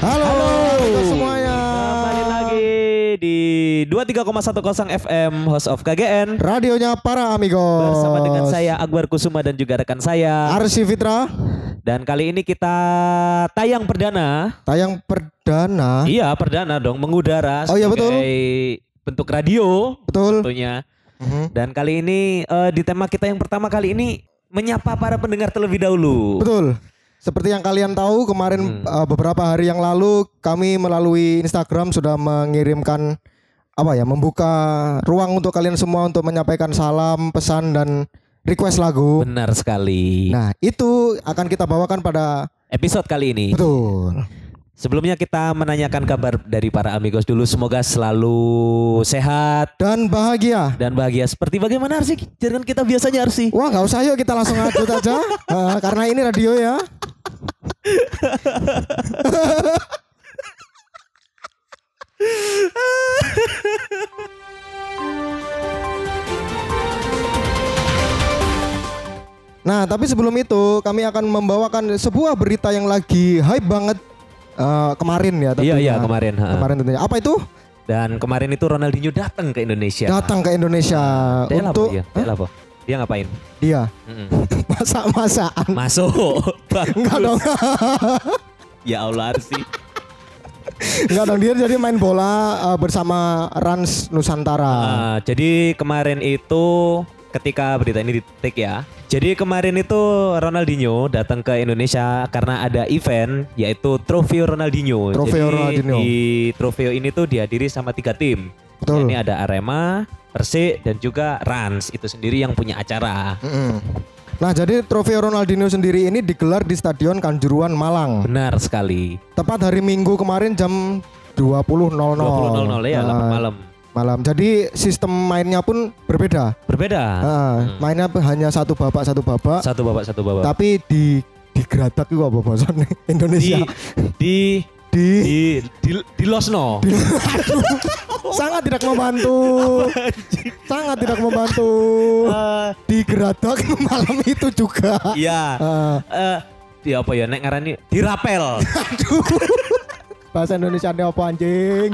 Halo, halo semuanya. Kembali lagi di 23,10 FM host of KGN Radionya para amigos. bersama dengan saya Akbar Kusuma dan juga rekan saya. Arsi Fitra, Dan kali ini kita tayang perdana. tayang perdana. Iya, perdana dong mengudara Oh, iya, betul. sebagai bentuk radio Betul. tentunya. Mhm. Dan kali ini eh, di tema kita yang pertama kali ini menyapa para pendengar terlebih dahulu. Betul. Seperti yang kalian tahu kemarin Hmm. uh, beberapa hari yang lalu kami melalui Instagram sudah mengirimkan apa ya, membuka ruang untuk kalian semua untuk menyampaikan salam, pesan dan request lagu. Benar sekali. Nah, itu akan kita bawakan pada Episode kali ini. betul. Sebelumnya kita menanyakan kabar dari para amigos dulu. Semoga selalu sehat Dan bahagia. dan bahagia. Seperti bagaimana Arsi? Jangan kita biasanya Arsi. Wah nggak usah yuk kita langsung lanjut aja Eh, karena ini radio ya. Nah tapi sebelum itu kami akan membawakan sebuah berita yang lagi hype banget eh, kemarin ya Iya tentunya. iya kemarin. ha. Kemarin tentunya. Apa itu? Dan kemarin itu Ronaldinho datang ke Indonesia. Datang ke Indonesia Dia untuk Iya. Dia apa? Dia ngapain? dia Mm-mm. masak-masakan. Masuk. Enggak dong. ya Allah Arsi. Enggak dong dia jadi main bola uh, bersama Rans Nusantara. Ah, jadi kemarin itu ketika berita ini di take ya. Jadi kemarin itu Ronaldinho datang ke Indonesia karena ada event yaitu Trofeo Ronaldinho. Trofeo Jadi Ronaldinho. Di trofeo ini tuh dihadiri sama tiga tim. Betul. Ini ada Arema, Persik dan juga Rans itu sendiri yang punya acara. Mm-mm. Nah, jadi Trofeo Ronaldinho sendiri ini digelar di Stadion Kanjuruhan Malang. Benar sekali. Tepat hari Minggu kemarin jam 20.00. 20.00 ya, 8 Nah, malam. Malam. Jadi sistem mainnya pun berbeda. Berbeda. Nah, Mainnya hanya satu babak satu babak, Satu babak satu babak. tapi di digeratak itu apa bahasanya Di Indonesia. di Di, di di, di Losno. sangat tidak membantu. sangat tidak membantu. Eh, Digeratak malam itu juga. Iya. Ah. Eh, di apa ya nek ngarani dirapel. Bahasa Indonesia apa anjing?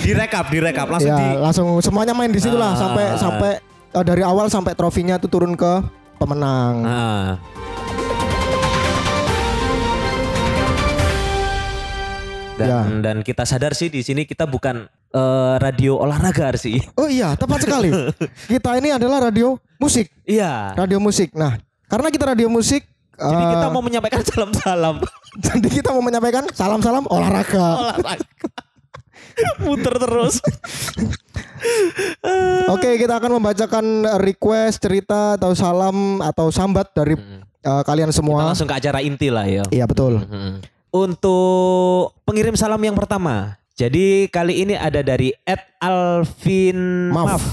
Direkap, direkap langsung ya, di langsung semuanya main di situ lah Ah. sampai sampai eh, dari awal sampai trofinya tuh turun ke pemenang. Nah. Dan, Ya. dan kita sadar sih di sini kita bukan eh, radio olahraga sih. Oh iya, tepat sekali. kita ini adalah radio musik, Iya. radio musik. Nah, karena kita radio musik Jadi eh, kita mau menyampaikan salam-salam jadi kita mau menyampaikan salam-salam olahraga. olahraga. Muter terus. Oke, kita akan membacakan request, cerita atau salam atau sambat dari eh, kalian Kita semua. langsung ke acara inti lah ya. Iya, betul. Hmm. Untuk pengirim salam yang pertama. Jadi kali ini ada dari Ed Alvin Maaf. Maf.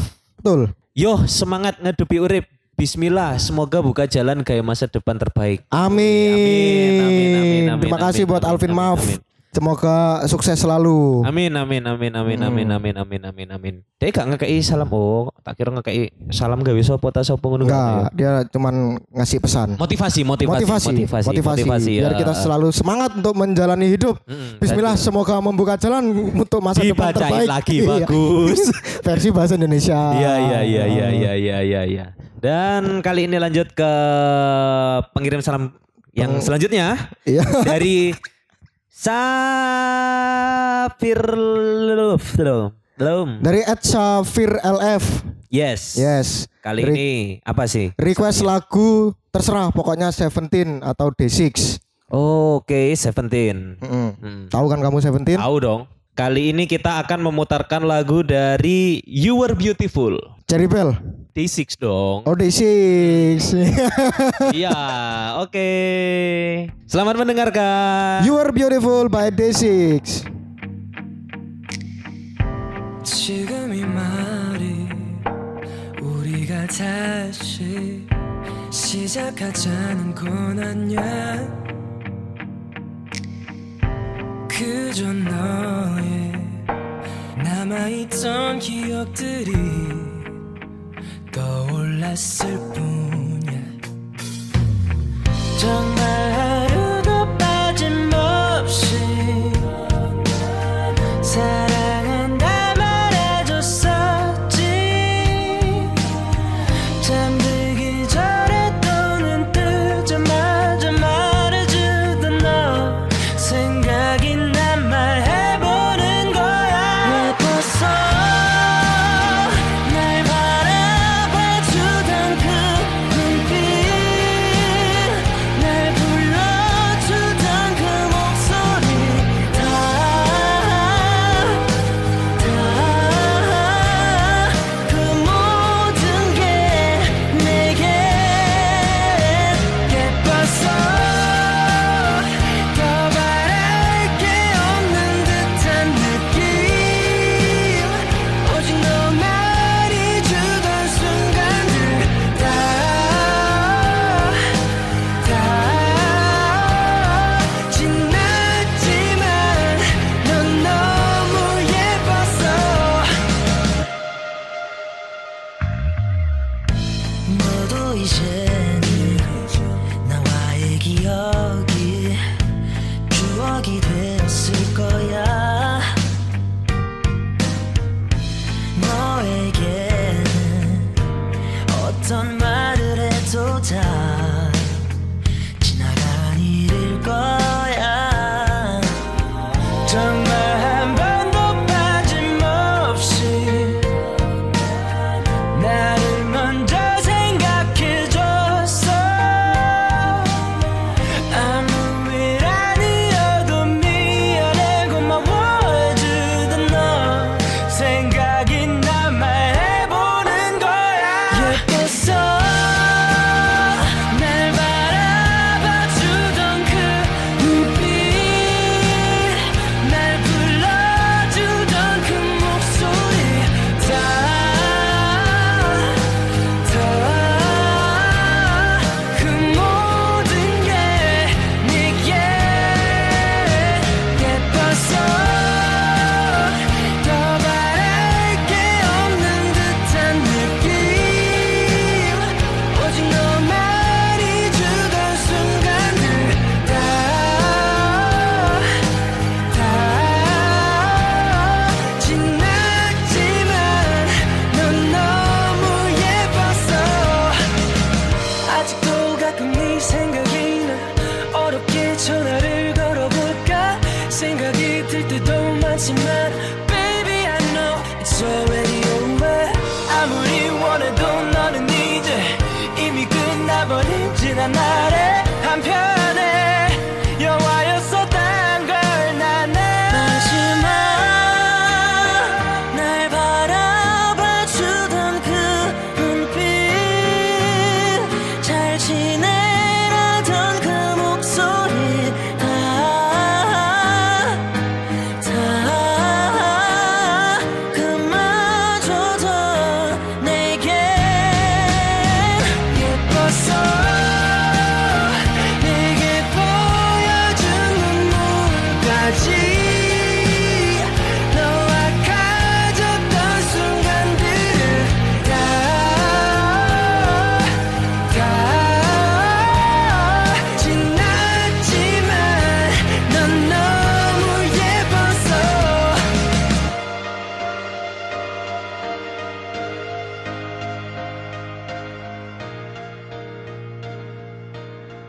Betul. Yo semangat ngedupi urip. Bismillah, semoga buka jalan gaya masa depan terbaik. Amin. Amin, amin, amin, amin, Terima kasih amin, buat amin, Alvin amin, Maaf. amin. Semoga sukses selalu. Amin, amin, amin, amin, Hmm. amin, amin, amin, amin, amin. Dia gak ngekei salam, oh, tak kira ngekei salam gawe sopo ta sopo ngono Enggak, dia cuman ngasih pesan. Motivasi, motivasi, Motivasi, motivasi, motivasi, biar ya. kita selalu semangat untuk menjalani hidup. Mm-mm, Bismillah, semoga membuka jalan untuk masa depan Dibacain terbaik. lagi, Iya. bagus. Versi bahasa Indonesia. Iya iya iya iya iya iya iya iya. Dan kali ini lanjut ke pengirim salam yang selanjutnya Iya. dari Safir belum belum. Dari Ed Safir LF. Yes. Yes. Kali Re- ini apa sih? Request lagu terserah pokoknya Seventeen atau D6. Oke, Seventeen. Mm-mm. Hmm. Tahu kan kamu Seventeen? Tahu dong. Kali ini kita akan memutarkan lagu dari You Were Beautiful. Cherry Bell. D6 dong. Oh D6. Iya, oke. Selamat mendengarkan. you are beautiful by D6. 지금 이 말이 우리가 다시 시작하자는 건 아니야 그저 너의 남아있던 기억들이 떠올랐을 뿐이야. 정말 하루도 빠짐없이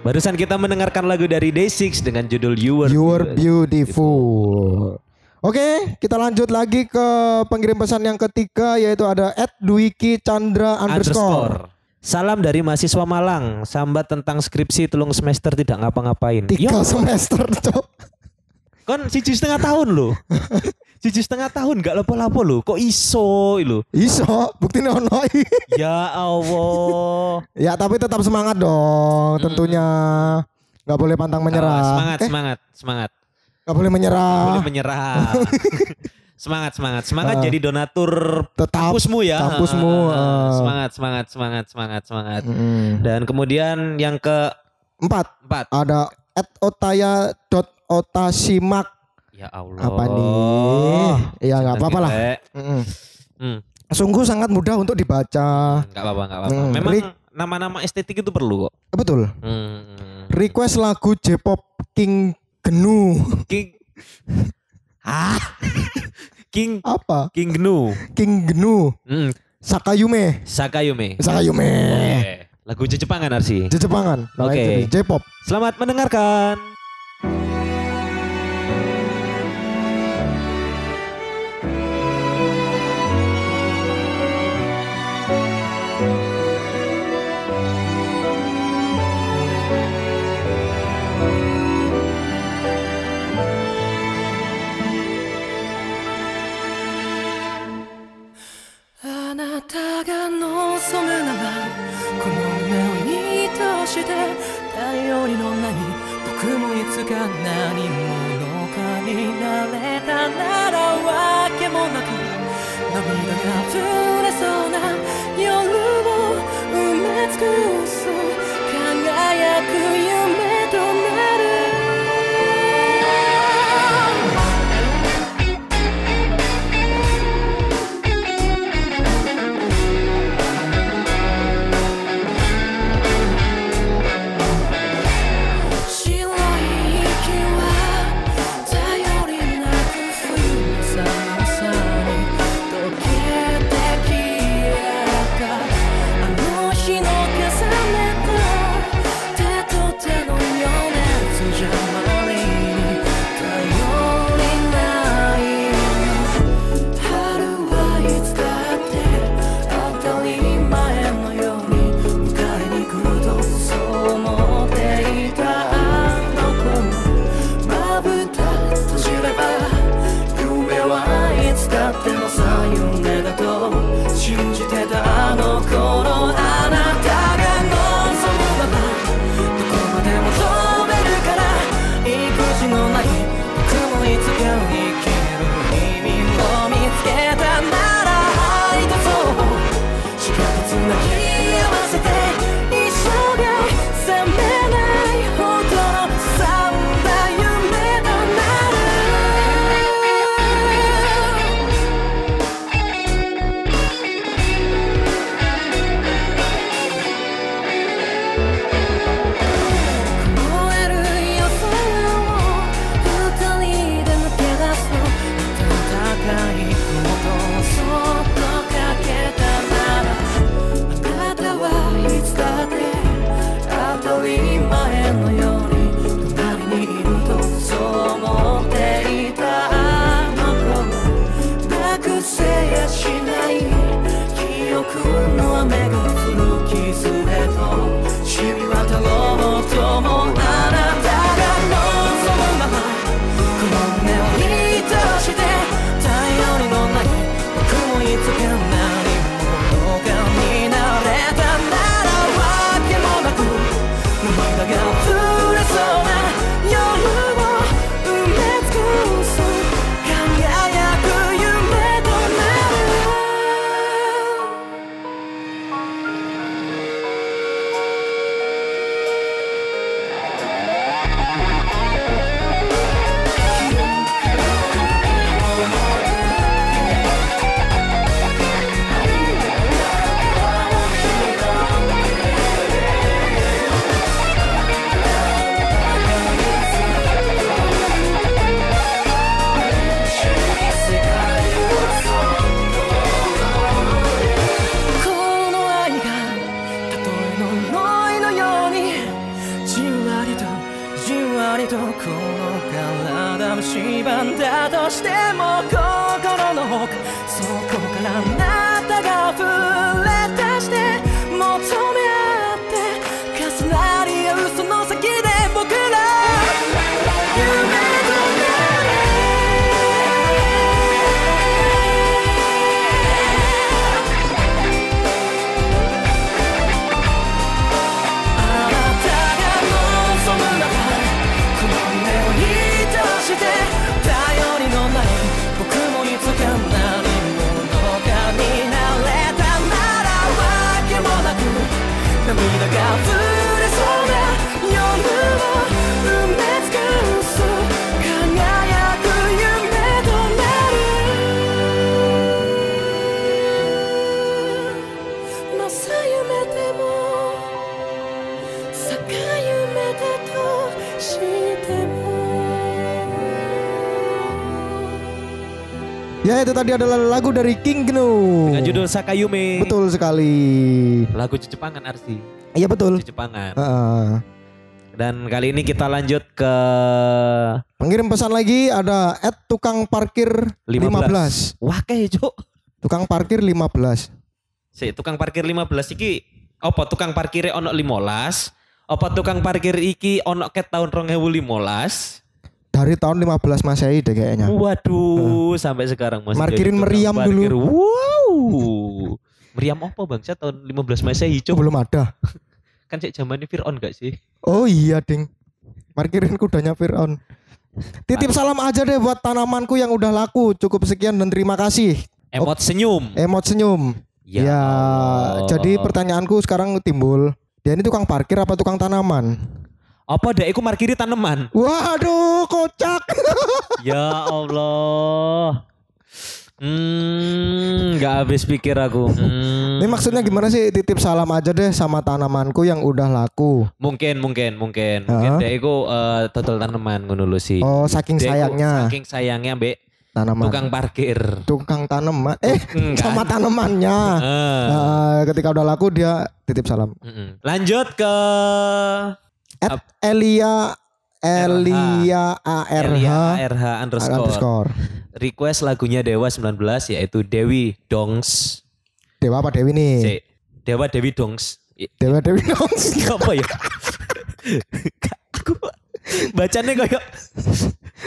Barusan kita mendengarkan lagu dari Day6 dengan judul You Were, You are beautiful. Oke, kita lanjut lagi ke pengirim pesan yang ketiga yaitu ada @dwiki Chandra underscore. Salam dari mahasiswa Malang, sambat tentang skripsi tulung semester tidak ngapa-ngapain. Tiga Yo, semester, cok. kon siji setengah tahun loh. siji setengah tahun gak lapo-lapo loh. Kok iso lo? Iso, bukti ono. Ya Allah. ya, tapi tetap semangat dong, tentunya. Nggak boleh pantang menyerah. Oh, semangat, Eh, semangat, semangat. nggak boleh menyerah. Boleh menyerah. semangat, semangat, semangat Ah. jadi donatur Tetap kampusmu ya. kampusmu, ah. Semangat, semangat, semangat, semangat, semangat. Mm. Dan kemudian yang keempat, Empat, ada @otaya.otasimak. ya Allah. Apa nih? Ya nggak apa-apa lah. Hmm, Sungguh sangat mudah untuk dibaca. nggak apa-apa, nggak apa-apa. Hmm, Memang nama-nama estetik itu perlu kok. Betul. Hmm. Request lagu J-pop King Gnu. King Ah. King Apa? King Gnu. King Gnu. Hmm. Sakayume. Sakayume. Sakayume. Oke. Lagu Jepangan Arsi. Jepangan. Nah, Oke. itu J-pop. Selamat mendengarkan. して頼りのない僕もいつか何者かになれたならわけもなく涙が溢れそうな夜を埋め尽くそう君の雨が降る傷へと Ya itu tadi adalah lagu dari King Gnu. Dengan judul Sakayume. Betul sekali. Lagu Jepangan Arsi. Iya betul. Jepangan. Heeh. Dan kali ini kita lanjut ke Pengirim pesan lagi ada at tukang parkir 15. 15. Wah kayak cuk. Tukang parkir 15. Si tukang parkir 15 iki apa tukang parkir ono 15? Apa tukang parkir iki ono ket tahun 2015? Dari tahun 15 Masehi deh kayaknya. Waduh, sampai sekarang masih Markirin meriam parkir. dulu. Wow. Meriam apa bangsa tahun 15 Masehi, Cuk? belum ada. Kan cek zamannya Fir'aun gak sih? Oh iya, Ding. Parkirin kudanya Fir'aun. Titip salam aja deh buat tanamanku yang udah laku. Cukup sekian dan terima kasih. Emot senyum. Emot senyum. Ya, Allah. jadi pertanyaanku sekarang timbul. Dia ini tukang parkir apa tukang tanaman? Apa dek iku markiri tanaman? Waduh, kocak. ya Allah. Hmm, nggak habis pikir aku. Hmm. Ini maksudnya gimana sih? Titip salam aja deh sama tanamanku yang udah laku. Mungkin, mungkin, mungkin, mungkin Heeh. dek iku eh, total tanaman ngono sih. Oh, saking Dek iku sayangnya Saking sayangnya mbek tanaman. tukang parkir. tukang tanaman. Eh, Enggak. sama tanamannya. Eh. Nah, ketika udah laku dia titip salam. Mm-mm. Lanjut ke At Elia Elia ARH Elia RH underscore. underscore. Request lagunya Dewa 19 yaitu Dewi Dongs. Dewa apa Dewi nih? Si, Dewa Dewi Dongs. Dewa Dewi dong. apa ya? Aku bacanya kayak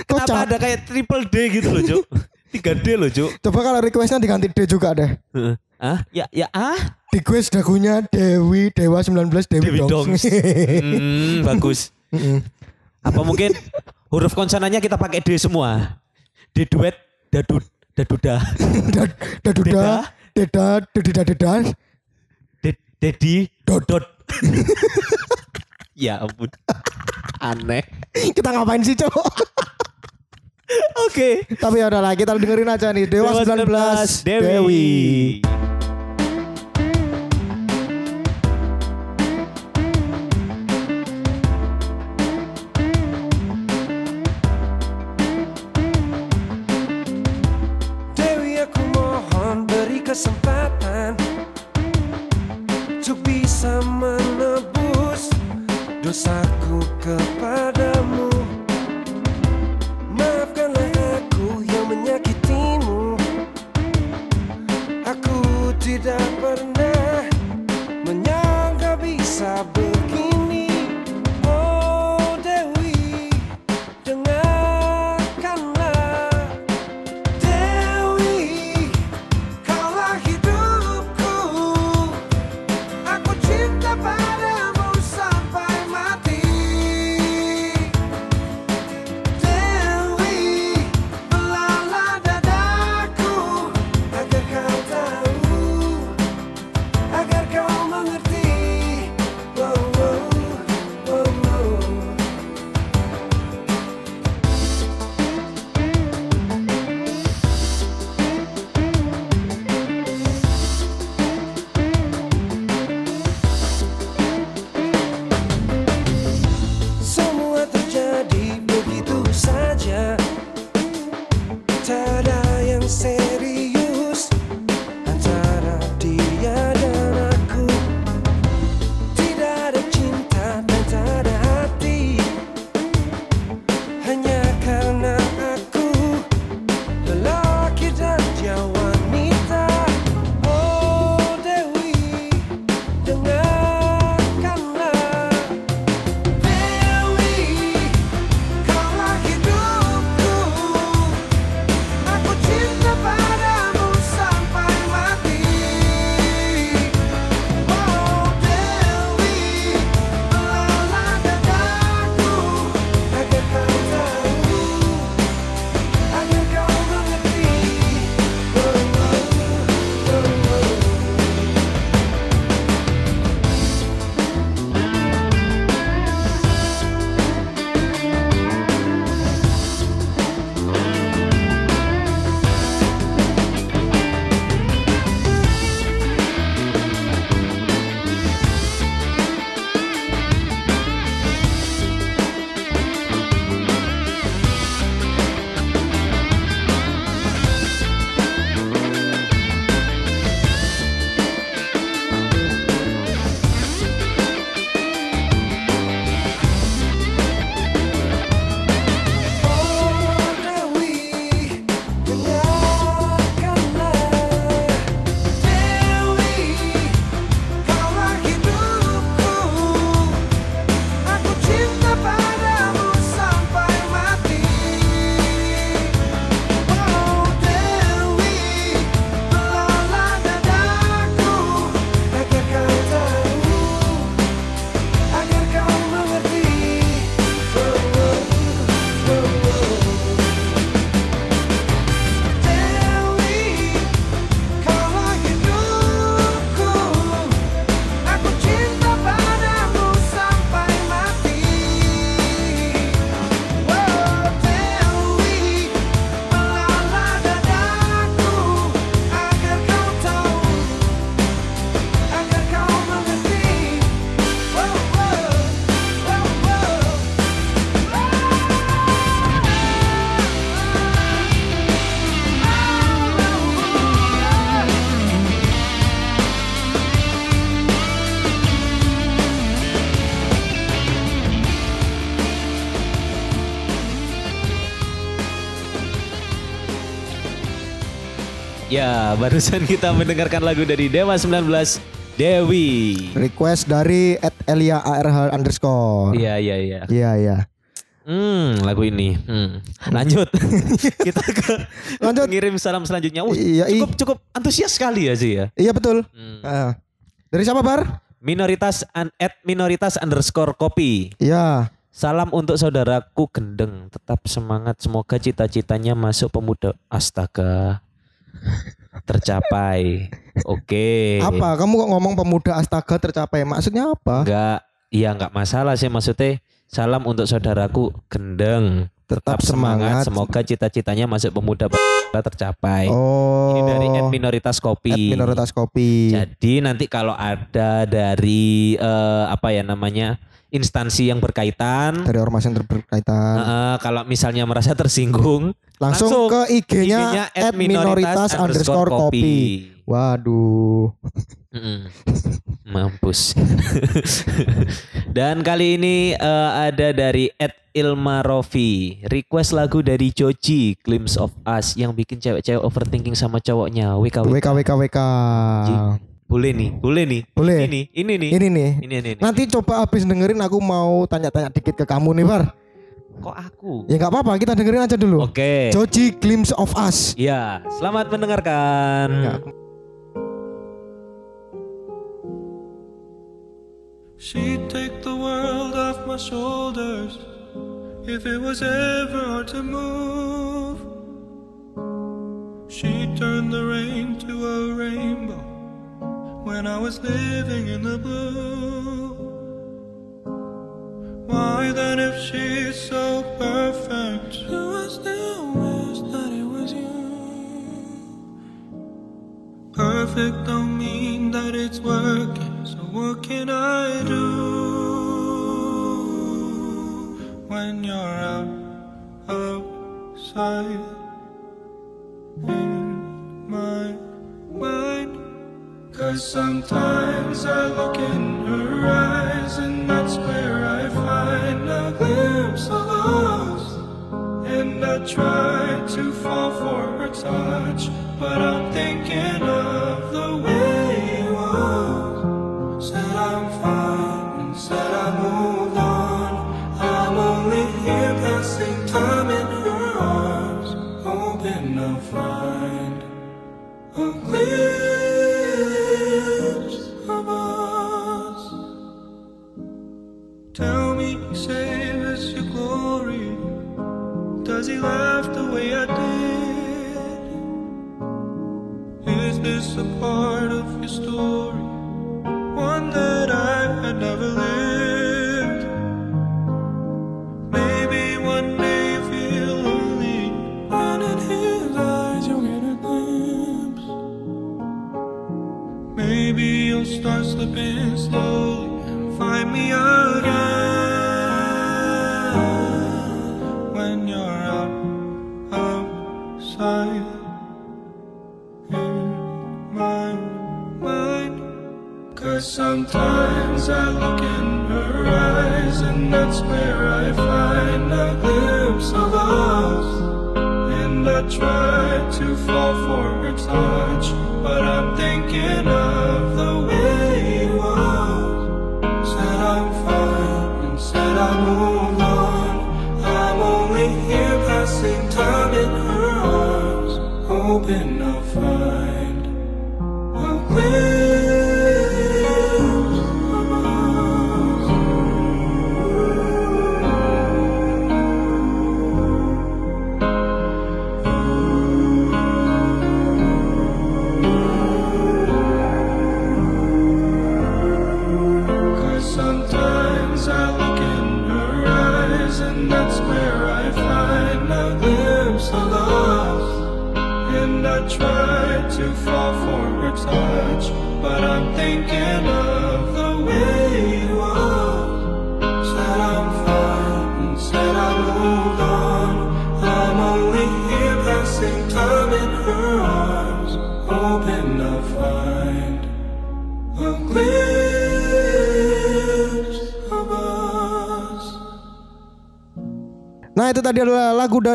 kenapa ada kayak triple D gitu loh, Cuk. 3D loh, Cuk. Coba kalau requestnya diganti D juga deh. Heeh. Ah, ya ya ah. Request dagunya Dewi Dewa 19 Dewi, Dewi Dongs. Dongs. Hmm, bagus. Apa mungkin huruf konsonannya kita pakai D semua? D duet, dadu, daduda, Dad- Daduda, Deda, Dudida Deda. Dedi, dodot. ya ampun. Aneh. Kita ngapain sih, Cok? Oke. Tapi ya udah lah, kita dengerin aja nih Dewa, 19 Dewi. Dewi. Dewi Ya, barusan kita mendengarkan lagu dari Dewa 19 Dewi. Request dari at Elia ARH underscore. Iya, iya, iya. Iya iya. Hmm, lagu ini. Hmm. Lanjut. kita ke Lanjut. ngirim salam selanjutnya. Wih, Iya, cukup cukup antusias sekali ya sih ya. Iya betul. Hmm. Ah. dari siapa Bar? Minoritas an, at minoritas underscore kopi. Iya. Salam untuk saudaraku gendeng. Tetap semangat. Semoga cita-citanya masuk pemuda. Astaga. Tercapai. Oke. Apa? Kamu kok ngomong pemuda astaga tercapai? Maksudnya apa? Enggak. Iya enggak masalah sih maksudnya. Salam untuk saudaraku gendeng. Tetap semangat. Semoga cita-citanya masuk pemuda tercapai. Oh. Ini dari at minoritas kopi. At minoritas kopi. Jadi nanti kalau ada dari eh, apa ya namanya instansi yang berkaitan, Dari ormas yang berkaitan. eh, kalau misalnya merasa tersinggung, Langsung, ke IG-nya at minoritas underscore kopi. Waduh. Mm-mm. Mampus. Dan kali ini eh, ada dari Ed Ilma Rofi Request lagu dari Joji Glimpse of Us Yang bikin cewek-cewek overthinking sama cowoknya WK WK WK. Boleh nih, boleh nih Boleh. Ini, ini nih Ini nih. Ini, ini, ini. Nanti coba habis dengerin aku mau tanya-tanya dikit ke kamu nih Bar. Kok aku? Ya nggak apa-apa, kita dengerin aja dulu. Oke Joji Glimpse of Us. Ya, selamat mendengarkan Ya. She'd take the world off my shoulders if it was ever hard to move. She'd turn the rain to a rainbow when I was living in the blue. Why then, if she's so perfect, do I still wish that it was you? Perfect don't mean that it's working, so what can I do when you're out outside in my mind? Cause sometimes I look in her eyes, and that's where Try to fall for her touch, but I'm thinking of Is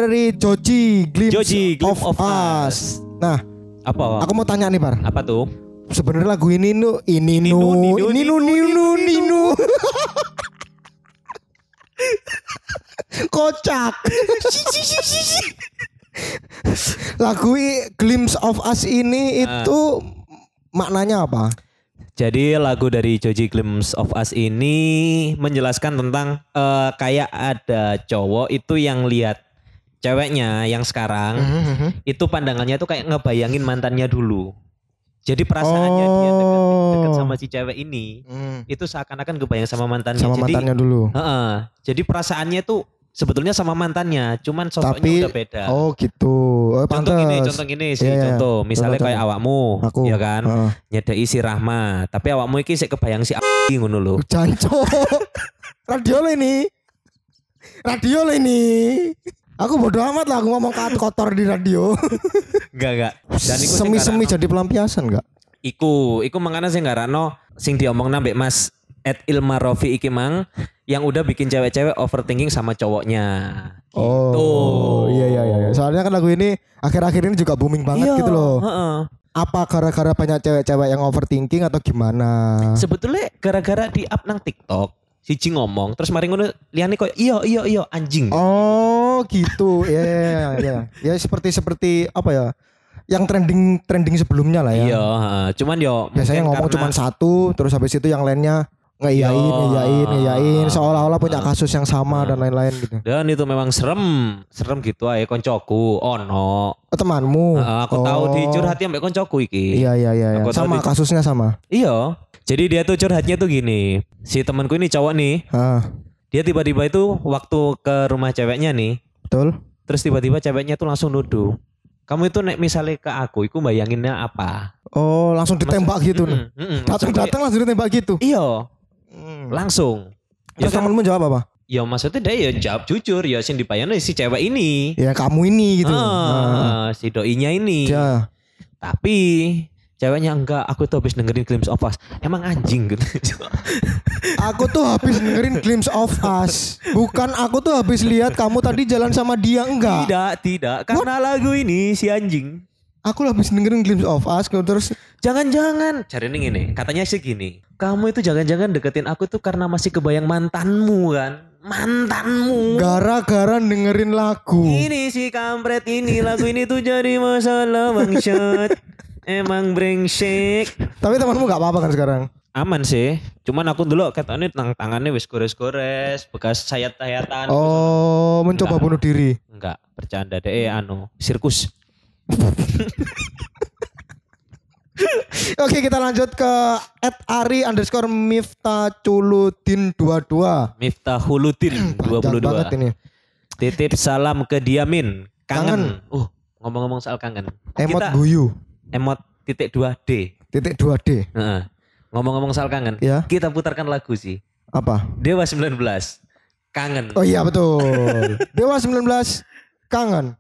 dari Joji Glimpse Joji, of, Glimpse of Us. Us. Nah Apa? Aku mau tanya nih, Bar. Apa tuh? Sebenarnya lagu ini nu ini nu ini nu ninu, ninu ninu. Kocak. Lagu Glimpse of Us ini itu maknanya apa? Jadi lagu dari Joji Glimpse of Us ini menjelaskan tentang eh, kayak ada cowok itu yang lihat ceweknya yang sekarang Mhm. itu pandangannya tuh kayak ngebayangin mantannya dulu. Jadi perasaannya dia deket, deket Oh. sama si cewek ini Hmm. itu seakan-akan kebayang sama mantannya. Sama jadi, mantannya dulu. Heeh. jadi perasaannya tuh sebetulnya sama mantannya, cuman sosoknya Tapi udah beda. oh gitu. Oh, Contoh gini, pantes. contoh gini sih, Iya, iya. contoh. Misalnya Contoh, kayak awakmu, Aku. ya kan, Heeh. nyedai si Rahma, tapi awakmu iki sik kebayang si A**i ngono lho. Janco. Radio lo ini. Radio lo ini. Aku bodo amat lah aku ngomong kata kotor di radio. Enggak, enggak. Dan iku Semi-semi jadi pelampiasan enggak? Iku, iku mangkana sing ngarano sing diomong nambek Mas Ed Ilma Rofi iki mang yang udah bikin cewek-cewek overthinking sama cowoknya. Oh, iya iya iya. Soalnya kan lagu ini akhir-akhir ini juga booming banget Iya, gitu loh. heeh. Apa gara-gara banyak cewek-cewek yang overthinking atau gimana? Sebetulnya gara-gara di up nang TikTok, siji ngomong terus mari ngono liyane koyo iya iya iya anjing. Oh, gitu. Iya iya. iya. Ya seperti seperti apa ya? Yang trending trending sebelumnya lah ya. Iya, cuman yo Biasanya ngomong karena- cuma satu, terus habis itu yang lainnya ngeiyain, Iya. ngeiyain, ngeiyain seolah-olah punya kasus yang sama dan lain-lain gitu. Dan itu memang serem, serem gitu aja koncoku. Oh no. Oh, temanmu. Aku tahu Oh. dicurhati ambek koncoku iki. Iya iya iya. iya. Tahu Sama di- kasusnya sama. Iya. Jadi dia tuh curhatnya tuh gini. Si temanku ini cowok nih, Ah, dia tiba-tiba itu waktu ke rumah ceweknya nih, betul. terus tiba-tiba ceweknya tuh langsung nuduh. Kamu itu nek misalnya ke aku, iku bayanginnya apa? Oh, langsung ditembak gitu nih. Mm-mm, mm-mm. Langsung Datang-datang langsung ditembak gitu. Iya, Hmm. langsung. Ya Terus kan, temanmu jawab apa? ya maksudnya dia ya jawab jujur ya sing dibayangin si cewek ini. Ya kamu ini gitu. Ah, Ah. si doinya ini. Ya. Tapi ceweknya enggak, aku tuh habis dengerin Glimpse of Us. Emang anjing gitu. Aku tuh habis dengerin Glimpse of Us. Bukan aku tuh habis lihat kamu tadi jalan sama dia enggak. tidak, tidak. Karena lagu ini si anjing. Aku habis dengerin Glimpse of Us terus Jangan-jangan. Cari ini katanya sih gini. Kamu itu jangan-jangan deketin aku tuh karena masih kebayang mantanmu kan. Mantanmu. gara-gara dengerin lagu. Ini si kampret ini lagu ini tuh jadi masalah bangsat. Emang brengsek. Tapi temanmu nggak apa-apa kan sekarang? Aman sih. Cuman aku dulu katanya tang tangannya wis gores-gores, bekas sayat-sayatan. Oh, mencoba Enggak. bunuh diri. Enggak, bercanda deh anu, sirkus. Oke, kita lanjut ke at Ari underscore Mifta Culudin 22. Miftahuluddin Panjang banget 22. ini. Titip salam ke Diamin. Kangen. Kangen. Uh, ngomong-ngomong soal kangen. Emot Kita guyu. emot titik 2D. Titik 2D. Heeh. Ngomong-ngomong soal kangen. Ya. Kita putarkan lagu sih. Apa? Dewa 19. Kangen. Oh iya betul. Dewa 19 kangen.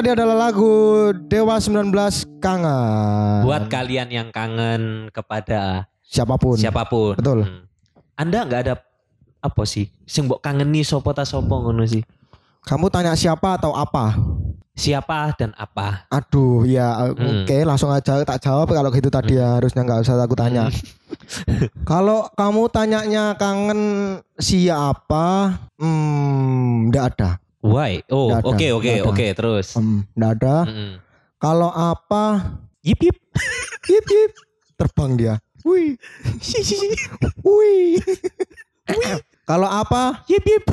Tadi adalah lagu Dewa 19 Kangen. Buat kalian yang kangen kepada siapa pun. siapa pun. Betul. Hmm. Anda nggak ada apa sih? Sing mbok kangeni sopo ta sopo ngono sih. Kamu tanya siapa atau apa? Siapa dan apa? Aduh, ya Hmm. oke langsung aja tak jawab kalau gitu tadi ya harusnya nggak usah aku tanya. kalau kamu tanyanya kangen siapa? Hmm, nggak ada. Why? Oh, Nggak ada, oke oke nggak ada. oke terus. Hmm, nggak ada. Mm-mm. Kalau apa? Yip yip. Yip yip. Terbang dia. Wih. Wih. Kalau apa? Yip yip.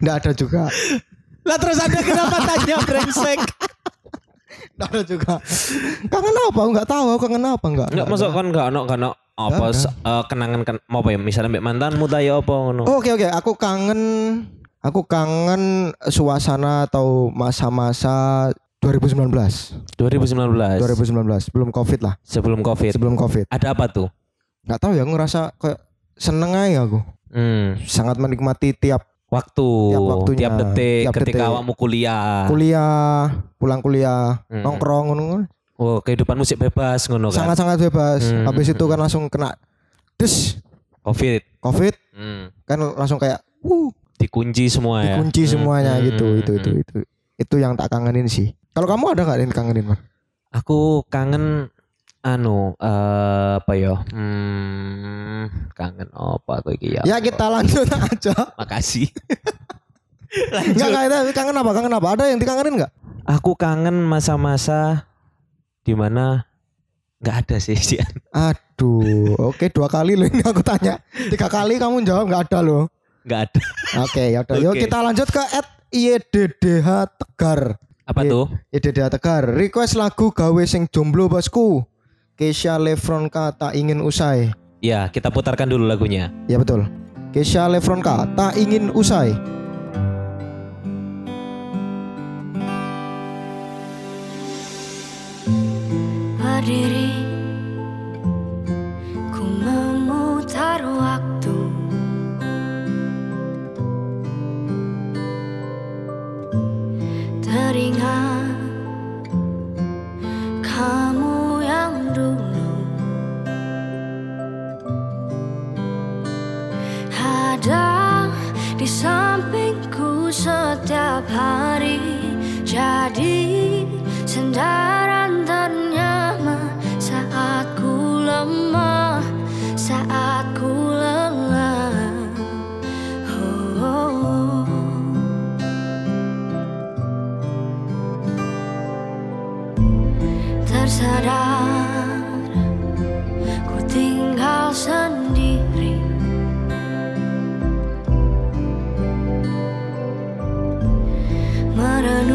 Nggak ada juga. Lah terus Anda kenapa tanya brengsek? Nggak ada juga. Kangen apa? Nggak tahu. Kangen apa? Nggak. Enggak masuk kan enggak ono kan ono apa eh, kenangan kan mau apa ya misalnya mbek mantanmu ta ya apa ngono. Oh, Oke oke, aku kangen aku kangen suasana atau masa-masa 2019. 2019. 2019 belum Covid lah, Sebelum Covid. sebelum Covid. Ada apa tuh? Nggak tahu ya, aku ngerasa kayak seneng aja aku. Hmm, Sangat menikmati tiap waktu, Tiap waktunya, tiap detik tiap ketika detik. awakmu kuliah. kuliah, pulang kuliah, Hmm. nongkrong ngono. Oh, kehidupan musik bebas ngono kan. Sangat-sangat bebas. Hmm, Habis itu kan langsung kena des Covid. Covid Hmm. kan langsung kayak uh Dikunci semua ya. dikunci Hmm, semuanya hmm, gitu hmm, itu itu hmm. itu itu yang tak kangenin sih kalau kamu ada nggak yang kangenin man Aku kangen anu eh apa ya? Hmm, kangen apa aku iki ya? ya kita lanjut aja Makasih. nggak nggak itu kangen apa kangen apa ada yang dikangenin nggak Aku kangen masa-masa di mana nggak ada sih Cian. aduh oke dua kali loh ini aku tanya tiga kali kamu jawab nggak ada loh nggak ada. oke ya udah yuk kita lanjut ke at IEDDH Tegar. Apa Iya. tuh? IEDDH Tegar. Request lagu gawe sing jomblo bosku. Kesha Lefronka tak ingin usai. Ya, kita putarkan dulu lagunya. Ya betul. Kesha Lefronka tak ingin usai. Berdiri. Ku memutar waktu. Teringat Kamu yang dulu. Ada di sampingku setiap hari. Jadi Saat ku lemah Saat ku lelah oh, oh, oh. Tersadar Ku tinggal sendiri Merenungi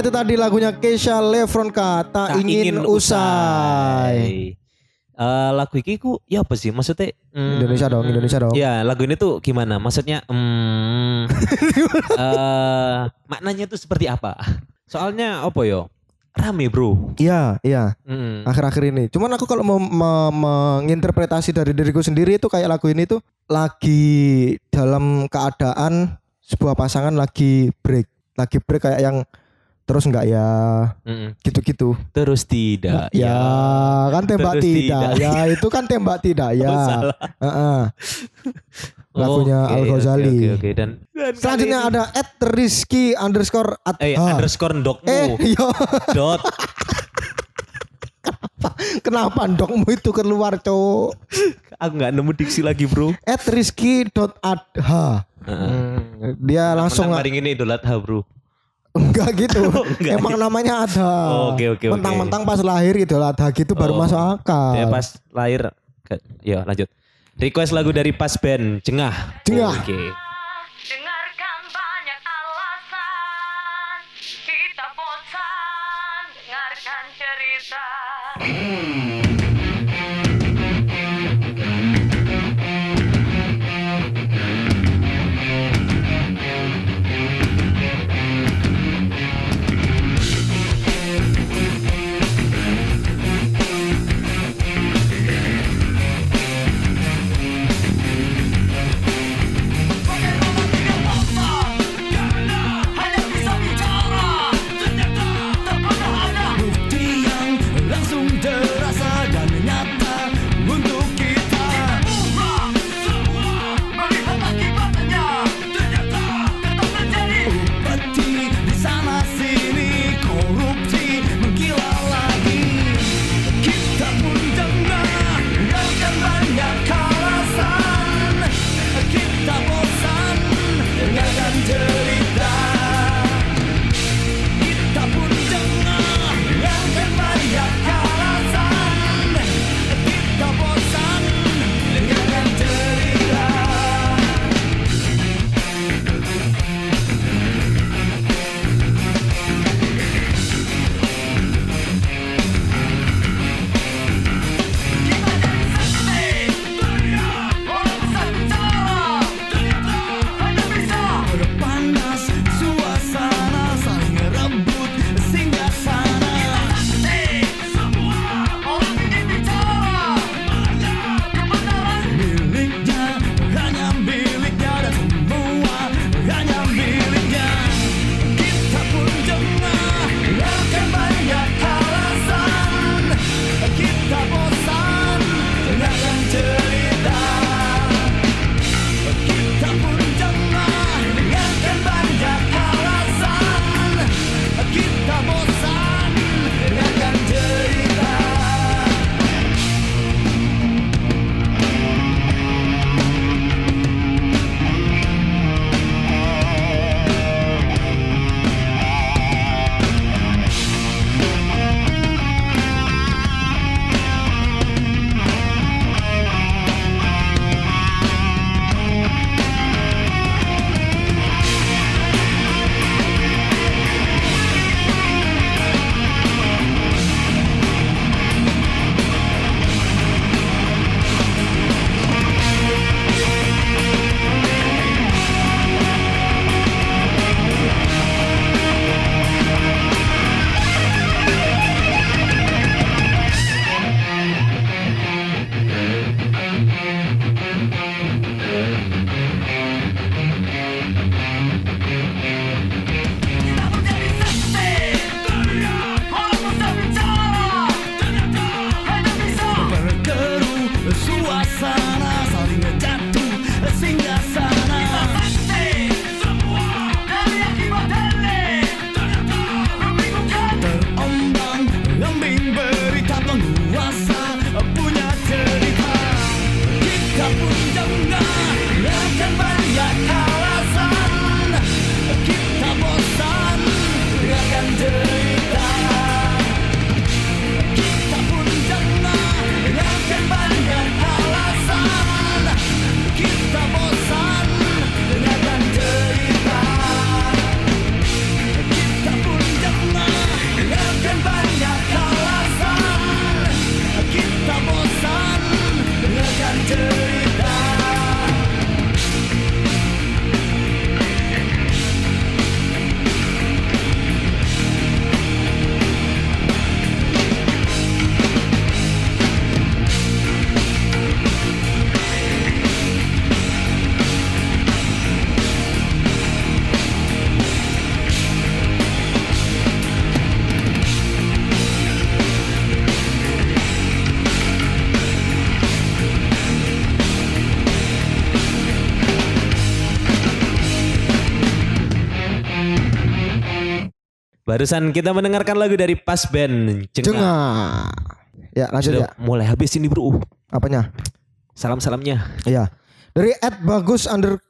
Nah itu tadi lagunya Kesha Lefronka tak, ingin, usai. Eh, lagu iki ku ya apa sih maksudnya? mm, Indonesia dong, Indonesia dong. Ya lagu ini tuh gimana? Maksudnya hmm, eh, maknanya tuh seperti apa? Soalnya apa yo? rame bro. Iya, iya. Mm. Akhir-akhir ini. Cuman aku kalau mau me- menginterpretasi dari diriku sendiri itu kayak lagu ini tuh lagi dalam keadaan sebuah pasangan lagi break, lagi break kayak yang terus enggak ya Mm. gitu-gitu. Terus tidak. ya, kan tembak Terus tidak. tidak. Ya, itu kan tembak tidak ya. Oh, salah. Heeh. Lagunya Oke, Al Ghazali. Oke, oke, oke. Dan, dan Selanjutnya ini- ada at Rizky underscore at eh Ha. underscore ndokmu. Eh, yo, dot kenapa dongmu itu keluar, Cok? aku nggak nemu diksi lagi bro. At Rizky dot. Heeh. Hmm, dia langsung Menang hari ini Idul Adha bro. Enggak gitu. enggak. Emang namanya ada. Oh, oke, oke, oke. Mentang-mentang pas lahir Idul Adha gitu baru Oh. masuk akal. Ya pas lahir. Ya lanjut. Request lagu dari pas band Jengah. Jengah. Oke. Dengarkan Barusan kita mendengarkan lagu dari Pas Band Jengah. Jengah. Ya lanjut Sudah ya. mulai habis ini bro. Apanya? Salam-salamnya. Iya. Dari Ed Bagus under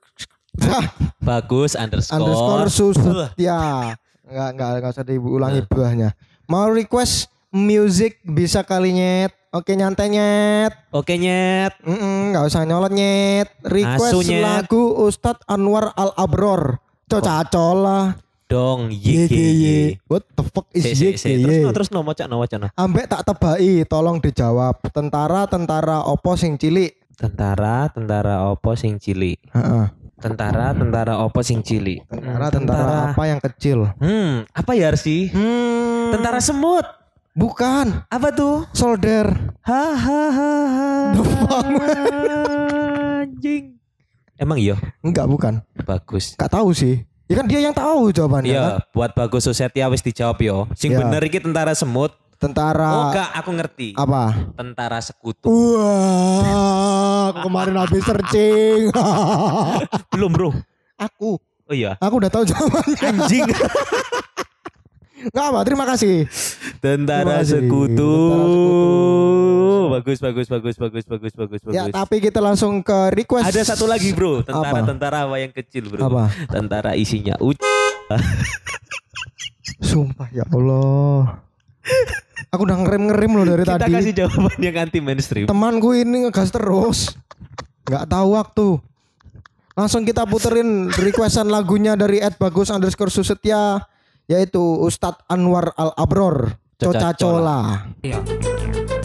Ah, Bagus underscore. underscore Wah. Susetya. Enggak enggak enggak usah diulangi buahnya. Mau request music bisa kali nyet. Oke nyantai nyet. Oke nyet. Mm nggak usah nyolot nyet. Request Asu, nyet. lagu Ustadz Anwar Al Abror. Coca-cola. Dong YGY. What the fuck is si. Terus no, YGY? terus no, mocak no, mocak no. Ambek tak tebai, tolong dijawab. Tentara tentara opo sing cilik. Tentara, tentara opo sing cilik. Heeh. Tentara, tentara opo sing cilik. Tentara tentara apa yang kecil? Hmm, apa ya sih? Hmm. Tentara semut. Bukan. Apa tuh? Solder. Hahaha. Anjing. Emang iya? Enggak bukan. Bagus. Enggak tahu sih. Ya kan dia yang tahu jawabannya. kan? Iya, buat bagus Susetya wis dijawab yo. Sing Iya. bener iki tentara semut. Tentara Oh, enggak, aku ngerti. apa? Tentara sekutu. Wah, aku kemarin habis searching. Belum, Bro. aku, Oh iya. aku udah tahu jawabannya. Anjing. Enggak apa, terima kasih. Tentara Terima kasih. sekutu. Tentara sekutu. Bagus, bagus, bagus, bagus, bagus, bagus, bagus. Ya, tapi kita langsung ke request. Ada satu lagi, Bro. Apa? Tentara-tentara apa yang kecil, Bro. Apa? Tentara isinya u Sumpah ya Allah. Aku udah ngerem-ngerem loh dari Kita tadi. kasih jawaban yang anti mainstream. Temanku ini ngegas terus. Nggak tahu waktu. Langsung kita puterin requestan lagunya dari Ed Bagus underscore Susetya yaitu Ustadz Anwar Al Abror Coca Cola. Coca-Cola,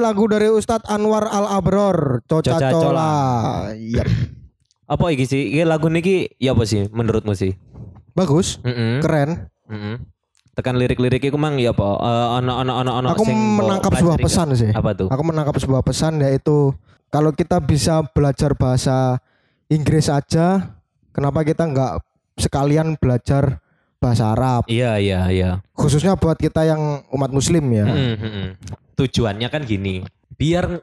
lagu dari Ustadz Anwar Al Abror, Coca Cola. Cola. Yap. Apa iki sih? Iki lagu niki ya apa sih menurutmu sih? Bagus, Mm-mm. keren. Mm-mm. Tekan lirik-lirik iku mang ya apa? Eh, ono ono ono ono Aku menangkap sebuah pesan sih. Apa tuh? Aku menangkap sebuah pesan yaitu kalau kita bisa belajar bahasa Inggris aja, kenapa kita nggak sekalian belajar bahasa Arab? Iya iya iya. Khususnya buat kita yang umat Muslim ya. Mm-mm, mm-mm. Tujuannya kan gini, biar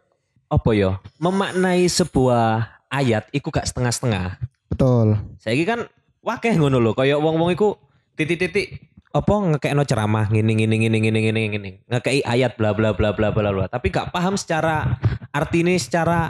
apa ya? Memaknai sebuah ayat iku gak setengah-setengah. Betul. Saiki kan wakeh ngono lho, kaya wong-wong iku titik-titik apa ngekekno ceramah ngene ngene ngene ngene ngene ngene ngekei ayat bla bla bla bla bla bla tapi gak paham secara artine secara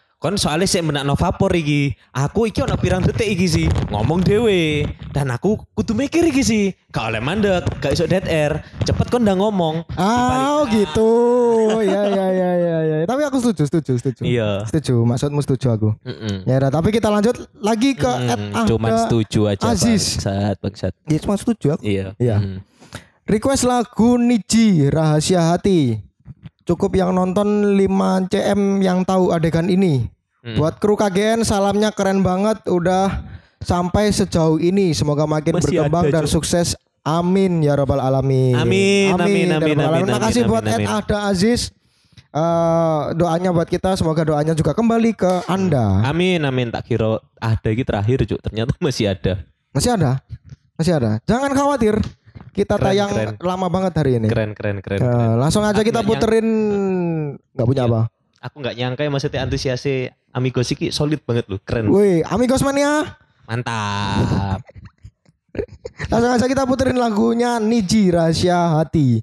kon soalnya sih menakno vapor iki aku iki ono pirang detik iki sih ngomong dhewe dan aku kudu mikir iki sih gak oleh mandek gak iso dead air cepet kon udah ngomong Ah, oh gitu. ya ya ya ya ya. Tapi aku setuju, setuju, setuju. Iya. Setuju, maksudmu setuju aku. Mm-mm. Ya udah, tapi kita lanjut lagi ke Mm, Ed Ahda cuman setuju aja Aziz. bangsat bangsat Ya, cuma setuju aku. iya Iya. Mm. Request lagu Niji Rahasia Hati. Cukup yang nonton 5 CM yang tahu adegan ini. Hmm. Buat kru KGN salamnya keren banget udah sampai sejauh ini. Semoga makin Masih berkembang ada, dan sukses. Amin ya robbal alamin. Amin, amin, ya amin, rabbal amin, alamin. Makasih amin, buat amin, Ed amin. Ahda Aziz. Eh, doanya buat kita semoga doanya juga kembali ke Anda. amin amin tak kira ada gitu terakhir cuk ternyata masih ada Masih ada? Masih ada. Jangan khawatir. Kita Keren, tayang keren. lama banget hari ini. keren keren keren, Eh, keren. langsung aja Aku kita puterin nggak punya Iya. apa. aku nggak nyangka ya maksudnya antusiasnya Amigos iki solid banget loh keren Woi, Amigos Mania. mantap Langsung aja kita puterin lagunya Niji Rahasia Hati.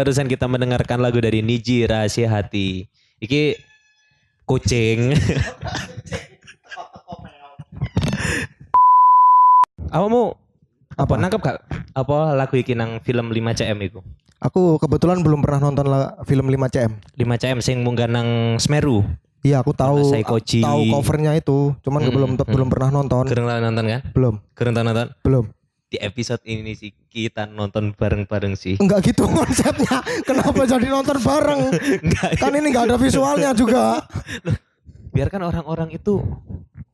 Barusan kita mendengarkan lagu dari Niji Rahasia Hati. Iki kucing. Awamu apa nangkep gak apa lagu iki nang film 5 cm iku? Aku kebetulan belum pernah nonton la- film 5 cm. 5 cm sing munggah nang Semeru. Iya, aku tahu tahu covernya itu, cuman Hmm, belum hmm. belum pernah nonton. Gereng nonton kan? Belum, Gereng nonton? belum. Di episode ini sih kita nonton bareng-bareng sih. Enggak gitu konsepnya. Kenapa jadi nonton bareng? Enggak. Kan ini enggak ada visualnya juga. biarkan orang-orang itu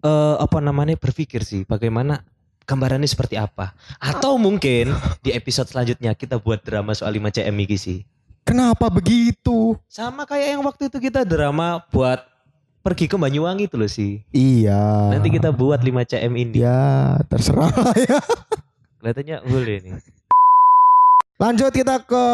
eh apa namanya berpikir sih bagaimana gambarannya seperti apa atau mungkin di episode selanjutnya kita buat drama soal 5 CM iki sih Kenapa begitu? sama kayak yang waktu itu kita drama buat pergi ke Banyuwangi itu loh sih Iya. nanti kita buat 5 CM ini Ya, terserah ya. kelihatannya boleh nih Lanjut kita ke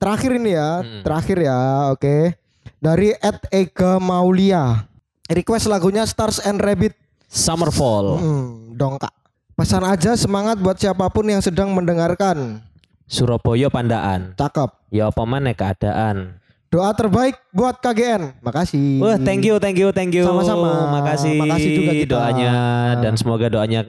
terakhir ini ya. Hmm. Terakhir ya, oke. Dari Ed Ega Maulia. Request lagunya Stars and Rabbit. Summerfall Hmm, dongkak. Pesan aja semangat buat siapa pun yang sedang mendengarkan. Surabaya Pandaan Cakep. ya apa mana keadaan Doa terbaik buat KGN. Makasih. Wah, thank you, thank you, thank you. Sama-sama. Makasih. Makasih juga kita. doanya dan semoga doanya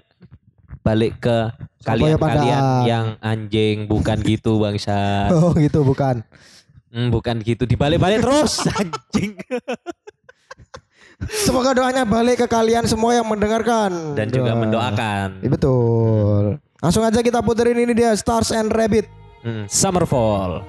balik ke kalian-kalian yang anjing bukan gitu bangsa. Oh gitu bukan. Hmm, bukan gitu dibalik-balik terus anjing. Semoga doanya balik ke kalian semua yang mendengarkan Dan juga Doa. mendoakan. Iya, betul. Langsung aja kita puterin ini dia Stars and Rabbit. Hmm, Summerfall.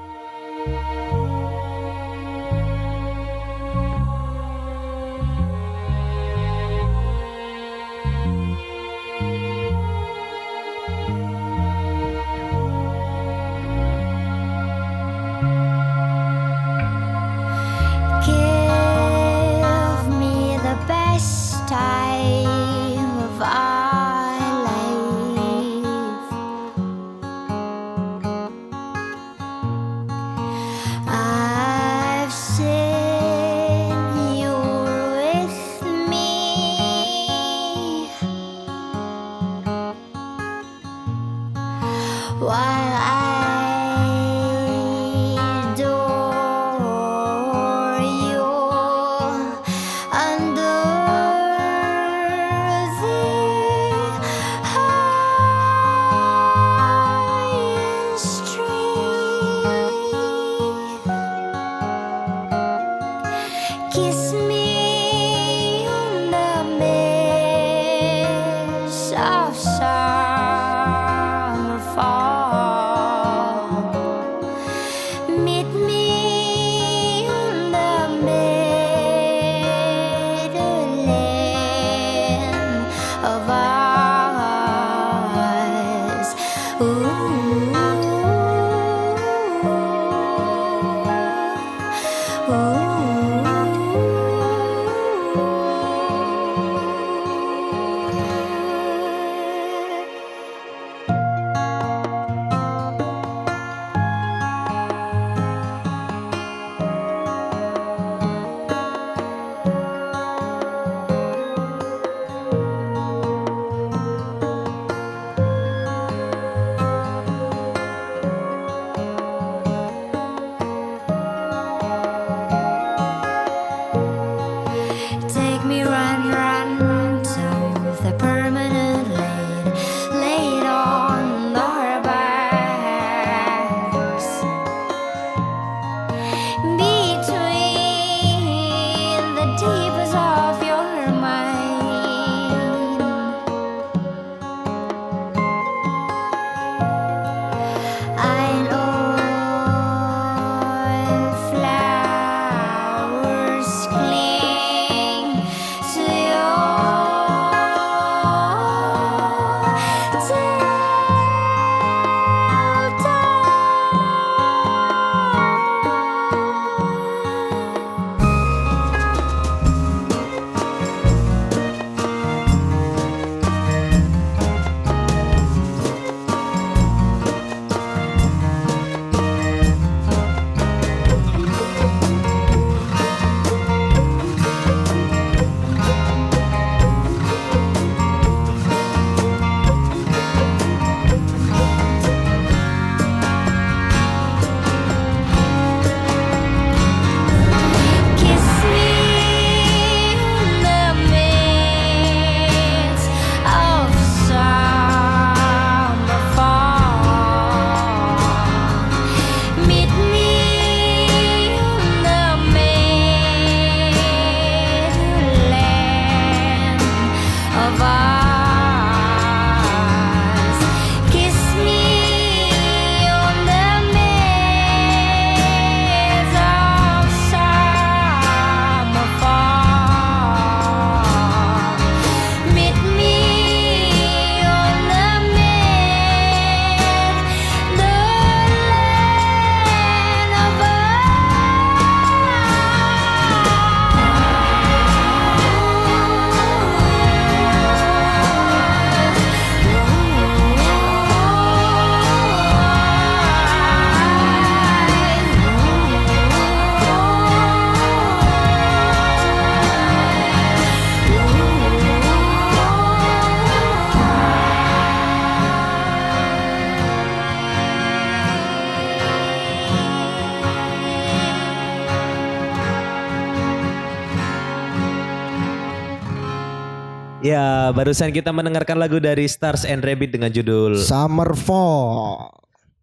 Barusan kita mendengarkan lagu dari Stars and Rabbit dengan judul Summer Fall.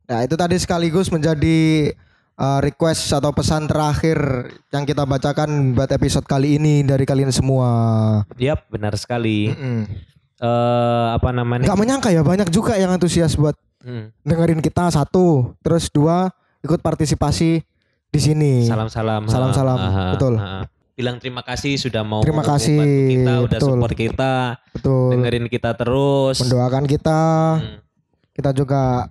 Nah itu tadi sekaligus menjadi uh, request atau pesan terakhir yang kita bacakan buat episode kali ini dari kalian semua. Yap, benar sekali. Mm-mm. Eh apa namanya? Nggak menyangka ya banyak juga yang antusias buat Hmm. dengerin kita satu, terus dua ikut partisipasi di sini. Salam-salam. Salam-salam, Ha, ha, ha, betul. Bilang terima kasih sudah mau Terima kasih, kita, udah betul. support kita, Betul. dengerin kita terus. Mendoakan kita, Hmm. kita juga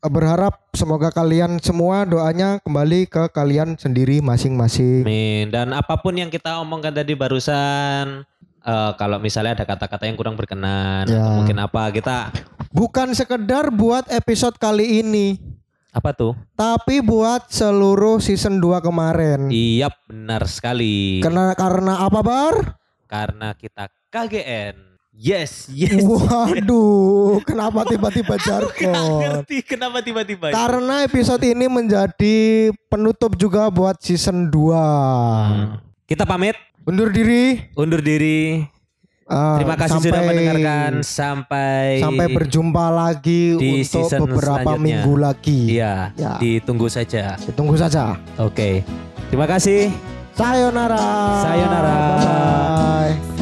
berharap semoga kalian semua doanya kembali ke kalian sendiri masing-masing. Amin. Dan apa pun yang kita omongkan tadi barusan, eh, kalau misalnya ada kata-kata yang kurang berkenan, Ya. atau mungkin apa kita Bukan sekedar buat episode kali ini, apa tuh? tapi buat seluruh season 2 kemarin. Iya, benar sekali. Karena karena apa bar? Karena kita KGN. Yes, yes. Waduh, kenapa tiba-tiba jargon? ngerti kenapa tiba-tiba. Karena episode ini menjadi penutup juga buat season 2. Hmm. Kita pamit, Undur diri. undur diri. Eh, Terima kasih sudah sampai- mendengarkan sampai Sampai berjumpa lagi Di untuk season beberapa minggu lagi. Iya, Ya. ditunggu saja. Ditunggu saja. Oke. Terima kasih. Sayonara. Sayonara. Bye-bye.